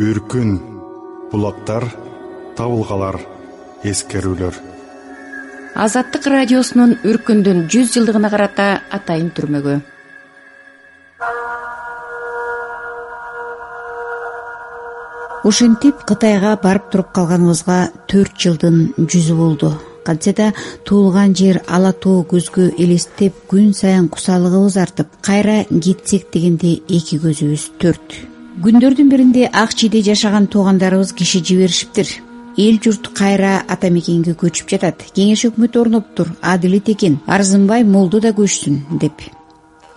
үркүн булактар табылгалар эскерүүлөр. Азаттык радиосунун үркүндүн жүз жылдыгына карата атайын түрмөгү. Ушинтип кытайга барып туруп калганыбызга төрт жылдын жүзү болду. Кантсе да туулган жер ала тоо көзгө элестеп күн сайын кусалыгыбыз артып кайра кетсек дегенде эки көзүбүз төрт күндөрдүн биринде ак чийде жашаган туугандарыбыз киши жиберишиптир. Эл журт кайра ата мекенге көчүп жатат. Кеңеш өкмөтү орнотуптур адилет экен. Арзынбай молду да көчсүн деп.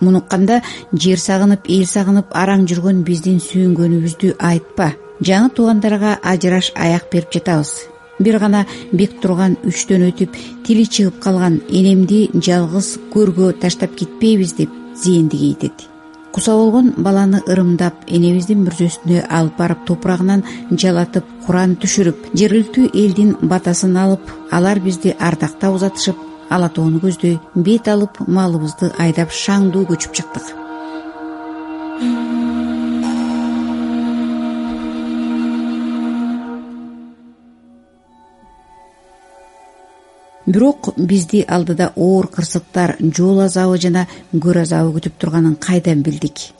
Муну укканда жер сагынып эл сагынып араң жүргөн биздин сүйүнгөнүбүздү айтпа. Жаңы туугандарга ажыраш аяк берип жатабыз. Бир гана бек турган үчтөн өтүп тили чыгып калган энемди жалгыз көргө таштап кетпейбиз деп зeenди кейитет куса болгон баланы ырымдап энебиздин мүрзөсүнө алып барып топурагынан жалатып куран түшүрүп жергиликтүү элдин батасын алып алар бизди ардактап узатышып ала тоону көздөй бет алып малыбызды айдап шаңдуу көчүп чыктык бирок бизди алдыда оор кырсыктар жол азабы жана көр азабы күтүп турганын кайдан билдик?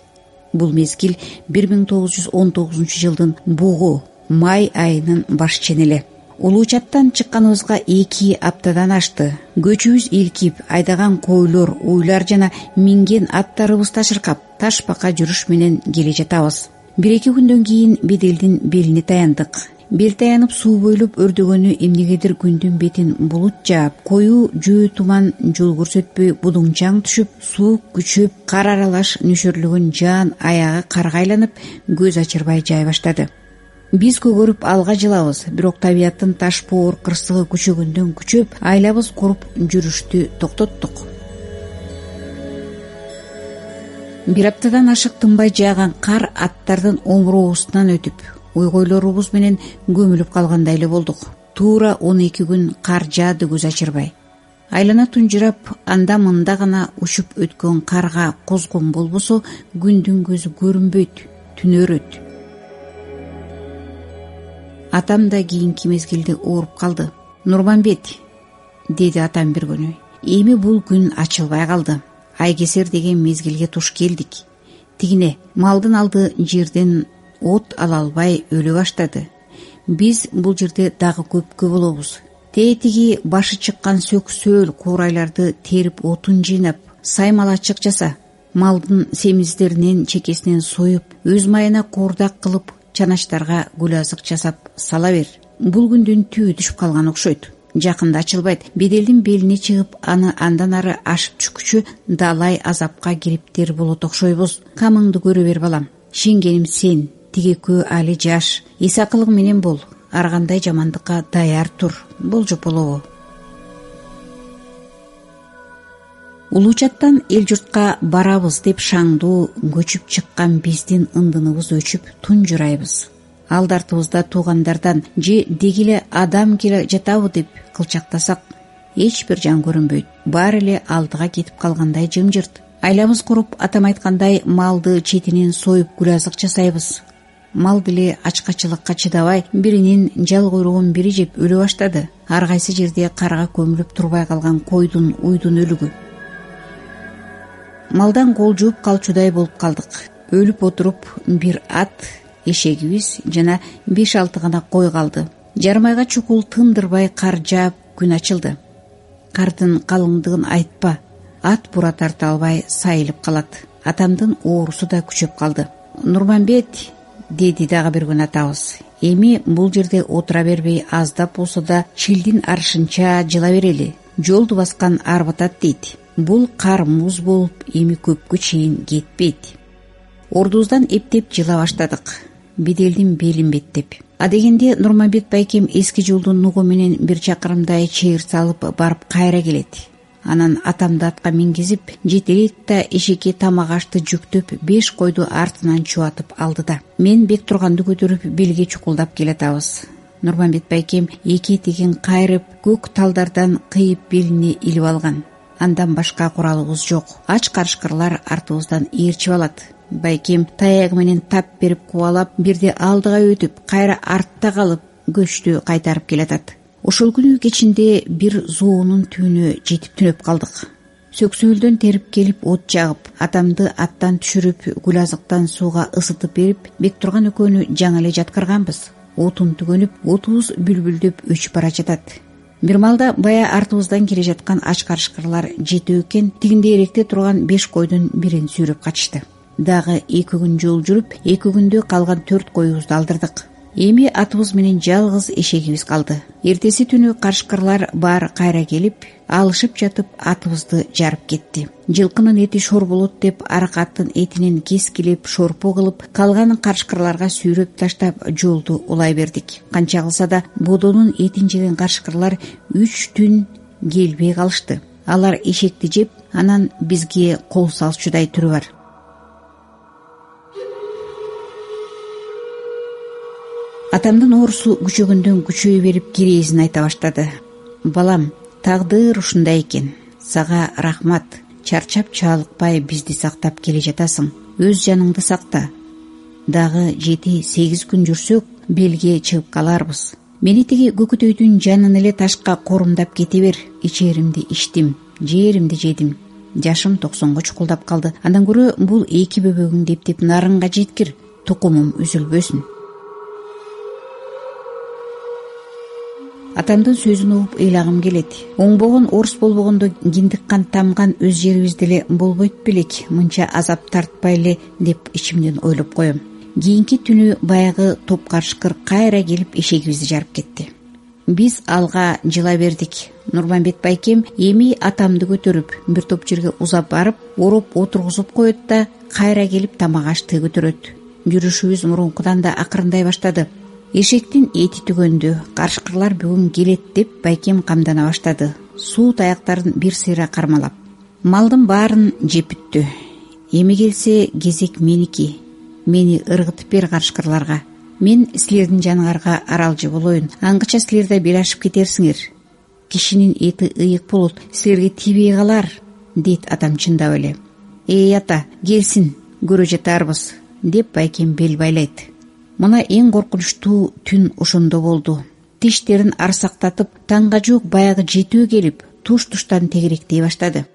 Бул мезгил бир миң тогуз жүз он тогузунчу жылдын бугу май айынын баш ченели улуу чаттан чыкканыбызга эки аптадан ашты. Көчүбүз илкип айдаган койлор уйлар жана минген аттарыбыз ташыркап таш бака жүрүш менен келе жатабыз. Бир эки күндөн кийин беделдин белине таяндык бел таянып суу бойлоп өрдөгөнү эмнегедир күндүн бетин булут жаап коюу жөө туман жол көрсөтпөй будуңчаң түшүп суук күчөп кар аралаш нөшөрлөгөн жаан аягы карга айланып көз ачырбай жай баштады. Биз көгөрүп алга жылабыз бирок табияттын таш боор кырсыгы күчөгөндөн күчөп айлабыз куруп жүрүштү токтоттук. Бир аптадан ашык тынбай жааган кар аттардын омуроосунан өтүп ойгойлорубуз менен көмүлүп калгандай эле болдук. Туура он эки күн кар жаады көз ачырбай айлана тунжурап анда мында гана учуп өткөн карга козгон болбосо күндүн көзү көрүнбөйт түнөрөт. Атам да кийинки мезгилде ооруп калды. Нурмамбет деди атам бир күнү эми бул күн ачылбай калды. Айкесер деген мезгилге туш келдик. Тигине малдын алды жерден от ала албай өлө баштады. Биз бул жерде дагы көпкө болобуз. Тетиги башы чыккан сөк сөөл куурайларды терип отун жыйнап саймалачык жаса малдын семиздеринен чекесинен союп өз майына куурдак кылып чаначтарга гүл азык жасап сала бер. Бул күндүн түбү түшүп калган окшойт. Жакында ачылбайт. Беделдин белине чыгып аны андан ары ашып түшкүчө далай азапка кириптер болот окшойбуз. Камыңды көрө бер балам. Ишенгеним сен тиги экөө али жаш. Эс акылың менен бол. Ар кандай жамандыкка даяр тур. Болжоп болобу. Улуу чаттан эл журтка барабыз деп шаңдуу көчүп чыккан биздин ындыныбыз өчүп тунжурайбыз алды артыбызда туугандардан же деги эле адам келе жатабы? деп кылчактасак эч бир жан көрүнбөйт баары эле алдыга кетип калгандай жымжырт. Айлабыз куруп атам айткандай малды четинен союп гүл азык жасайбыз мал деле ачкачылыкка чыдабай биринин жал куйругун бири жеп өлө баштады. Ар кайсы жерде карга көмүлүп турбай калган койдун уйдун өлүгү. Малдан кол жууп калчудай болуп калдык. Өлүп отуруп бир ат эшегибиз жана беш алты гана кой калды. Жарым айга чукул тындырбай кар жаап күн ачылды. Кардын калыңдыгын айтпа. Ат бура тарта албай сайылып калат. Атамдын оорусу да күчөп калды. Нурмамбет деди дагы бир күнү атабыз. Эми бул жерде отура бербей аздап болсо да чилдин арышынча жыла берели. Жолду баскан арбытат дейт. Бул кар муз болуп эми көпкө чейин кетпейт. Ордубуздан эптеп жыла баштадык. Беделдин белин беттеп. Адегенде нурмамбет байкем эски жолдун нугу менен бир чакырымдай чейир салып барып кайра келет анан атамды атка мингизип жетелейт да эшикке тамак ашты жүктөп беш койду артынан чубатып алды да. Мен бек турганды көтөрүп белге чукулдап келатабыз. Нурмамбет байкем эки этегин кайрып көк талдардан кыйып белине илип алган. Андан башка куралыбыз жок. Ач карышкырлар артыбыздан ээрчип алат. Байкем таягы менен тап берип кубалап бирде алдыга өтүп кайра артта калып көчтү кайтарып келатат ошол күнү кечинде бир зоонун түбүнө жетип түнөп калдык. Сөксөөлдөн терип келип от жагып атамды аттан түшүрүп гүл азыктан сууга ысытып берип бектурган экөөнү жаңы эле жаткырганбыз отун түгөнүп отубуз бүлбүлдөп өчүп бара жатат. Бир маалда бая артыбыздан келе жаткан ач карышкырлар жетөө экен тигинде эректе турган беш койдун бирин сүйрөп качышты дагы эки күн жол жүрүп эки күндө калган төрт коюбузду алдырдык эми атыбыз менен жалгыз эшегибиз калды. Эртеси түнү карышкырлар баары кайра келип алышып жатып атыбызды жарып кетти. Жылкынын эти шор болот деп арак аттын этинен кескилеп шорпо кылып калганын карышкырларга сүйрөп таштап жолду улай бердик. Канча кылса да бодонун этин жеген карышкырлар үч түн келбей калышты. Алар эшекти жеп анан бизге кол салчудай түрү бар атамдын оорусу күчөгөндөн күчөй берип кирээзин айта баштады. Балам тагдыр ушундай экен. Сага рахмат. Чарчап чалыкпай бизди сактап келе жатасың. Өз жаныңды сакта. Дагы жети сегиз күн жүрсөк белге чыгып каларбыз. Мени тиги көкөтөйдүн жанын эле ташка корумдап кете бер. Ичеримди ичтим жээримди жедим. Жашым токсонго чукулдап калды. Андан көрө бул эки бөбөгүңдү эптеп нарынга жеткир. Тукумум үзүлбөсүн атамдын сөзүн угуп ыйлагым келет. Оңбогон орус болбогондо киндик кан тамган өз жерибизде эле болбойт белек. Мынча азап тартпай эле деп ичимден ойлоп коем. Кийинки түнү баягы топ карышкыр кайра келип эшегибизди жарып кетти. Биз алга жыла бердик. Нурмамбет байкем эми атамды көтөрүп бир топ жерге узап барып ороп отургузуп коет да кайра келип тамак ашты көтөрөт. Жүрүшүбүз мурункудан да акырындай баштады эшектин эти түгөндү карышкырлар бүгүн келет деп байкем камдана баштады. Суу таяктарын бир сыйра кармалап. Малдын баарын жеп бүттү эми келсе кезек меники. Мени ыргытып бер карышкырларга. Мен силердин жаныңарга аралжы болоюн аңгыча силер да бел ашып кетерсиңер. Кишинин эти ыйык болот. Силерге тийбей калар дейт атам чындап эле. Эй ата келсин көрө жатаарбыз деп байкем бел байлайт мына эң коркунучтуу түн ошондо болду. Тиштерин арсактатып таңга жуук баягы жетөө келип туш туштан тегеректей баштады.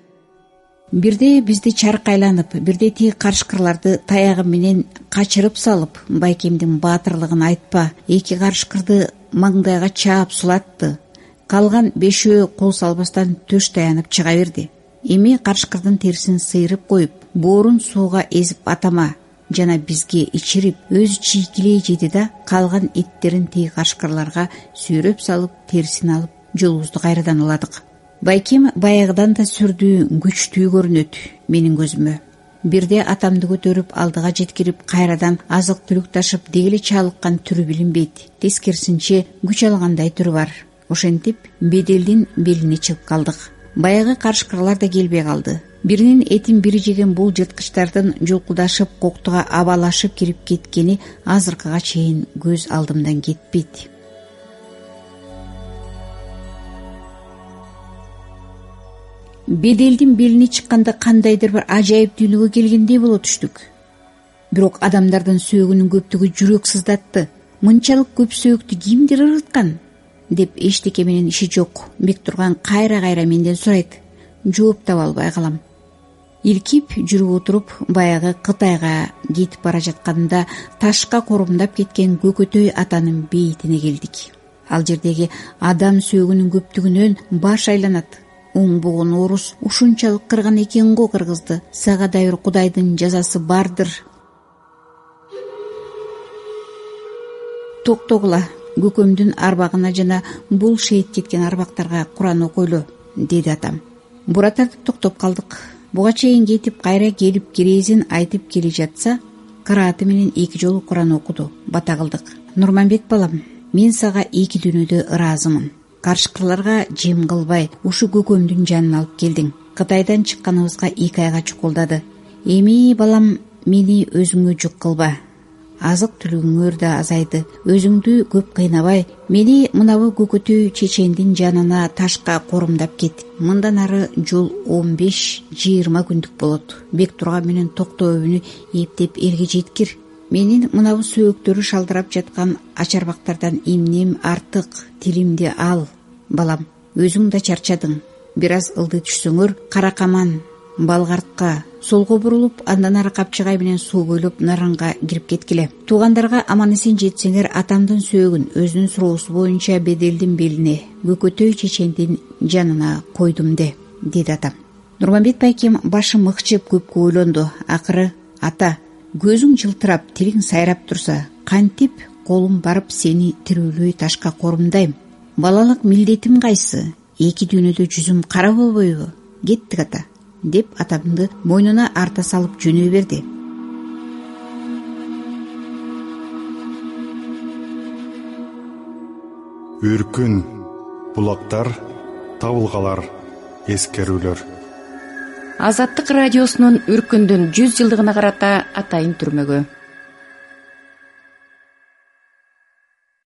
Бирде бизди чарк айланып бирде тиги карышкырларды таягы менен качырып салып байкемдин баатырлыгын айтпа эки карышкырды маңдайга чаап сулатты. Калган бешөө кол салбастан төш таянып чыга берди. Эми карышкырдын терисин сыйрып коюп боорун сууга эзип атама жана бизге ичирип өзү чийкилей жеди да калган эттерин тиги карышкырларга сүйрөп салып терисин алып жолубузду кайрадан уладык. Байкем баягыдан да сүрдүү күчтүү көрүнөт менин көзүмө. Бирде атамды көтөрүп алдыга жеткирип кайрадан азык түлүк ташып деги эле чалыккан түрү билинбейт. Тескерисинче күч алгандай түрү бар. Ошентип беделдин белине чыгып калдык. Баягы карышкырлар да келбей калды биринин этин бири жеген бул жырткычтардын жулкулдашып коктуга абалашып кирип кеткени азыркыга чейин көз алдымдан кетпейт. Беделдин белине чыкканда кандайдыр бир ажайып дүйнөгө келгендей боло түштүк. Бирок адамдардын сөөгүнүн көптүгү жүрөк сыздатты. Мынчалык көп сөөктү кимдир ыргыткан деп эчтеке менен иши жок бектурган кайра кайра менден сурайт. Жооп таба албай калам илкип жүрүп отуруп баягы кытайга кетип бара жатканымда ташка корумдап кеткен көкөтөй атанын бейитине келдик. Ал жердеги адам сөөгүнүн көптүгүнөн баш айланат. Оңбогон орус ушунчалык кырган экен го кыргызды. Сага да бир кудайдын жазасы бардыр. Токтогула көкөмдүн арбагына жана бул шейит кеткен арбактарга куран окуйлу деди атам. Бура тартып токтоп калдык буга чейин кетип кайра келип кирээзин айтып келе жатса кырааты менен эки жолу куран окуду. Бата кылдык нурмамбет балам мен сага эки дүйнөдө ыраазымын. Карышкырларга жем кылбай ушу көкөмдүн жанын алып келдиң. Кытайдан чыкканыбызга эки айга чукулдады. Эми балам мени өзүңө жүк кылба азык түлүгүңөр да азайды. Өзүңдү көп кыйнабай мени мынабу көкөтөй чечендин жанына ташка корумдап кет. Мындан ары жол он беш жыйырма күндүк болот. Бек турган менен токтообүнү эптеп элге жеткир. Менин мынабу сөөктөрү шалдырап жаткан ачарбактардан эмнем артык тилимди ал балам. Өзүң да чарчадың. Бир аз ылдый түшсөңөр каман балгартка солго бурулуп андан ары капчыгай менен суу бойлоп наранга кирип кеткиле. Туугандарга аман эсен жетсеңер атамдын сөөгүн өзүнүн суроосу боюнча беделдин белине көкөтөй чечендин жанына койдум де деди атам. Нурмамбет байкем башы мыкчып көпкө ойлонду. Акыры ата көзүң жылтырап тилиң сайрап турса кантип колум барып сени тирүүлөй ташка корумдайм балалык милдетим кайсы? Эки дүйнөдө жүзүм кара болбойбу? Кеттик ата деп атамды мойнуна арта салып жөнөй берди. Үркүн булактар табылгалар эскерүүлөр. Азаттык радиосунун үркүндүн жүз жылдыгына карата атайын түрмөгү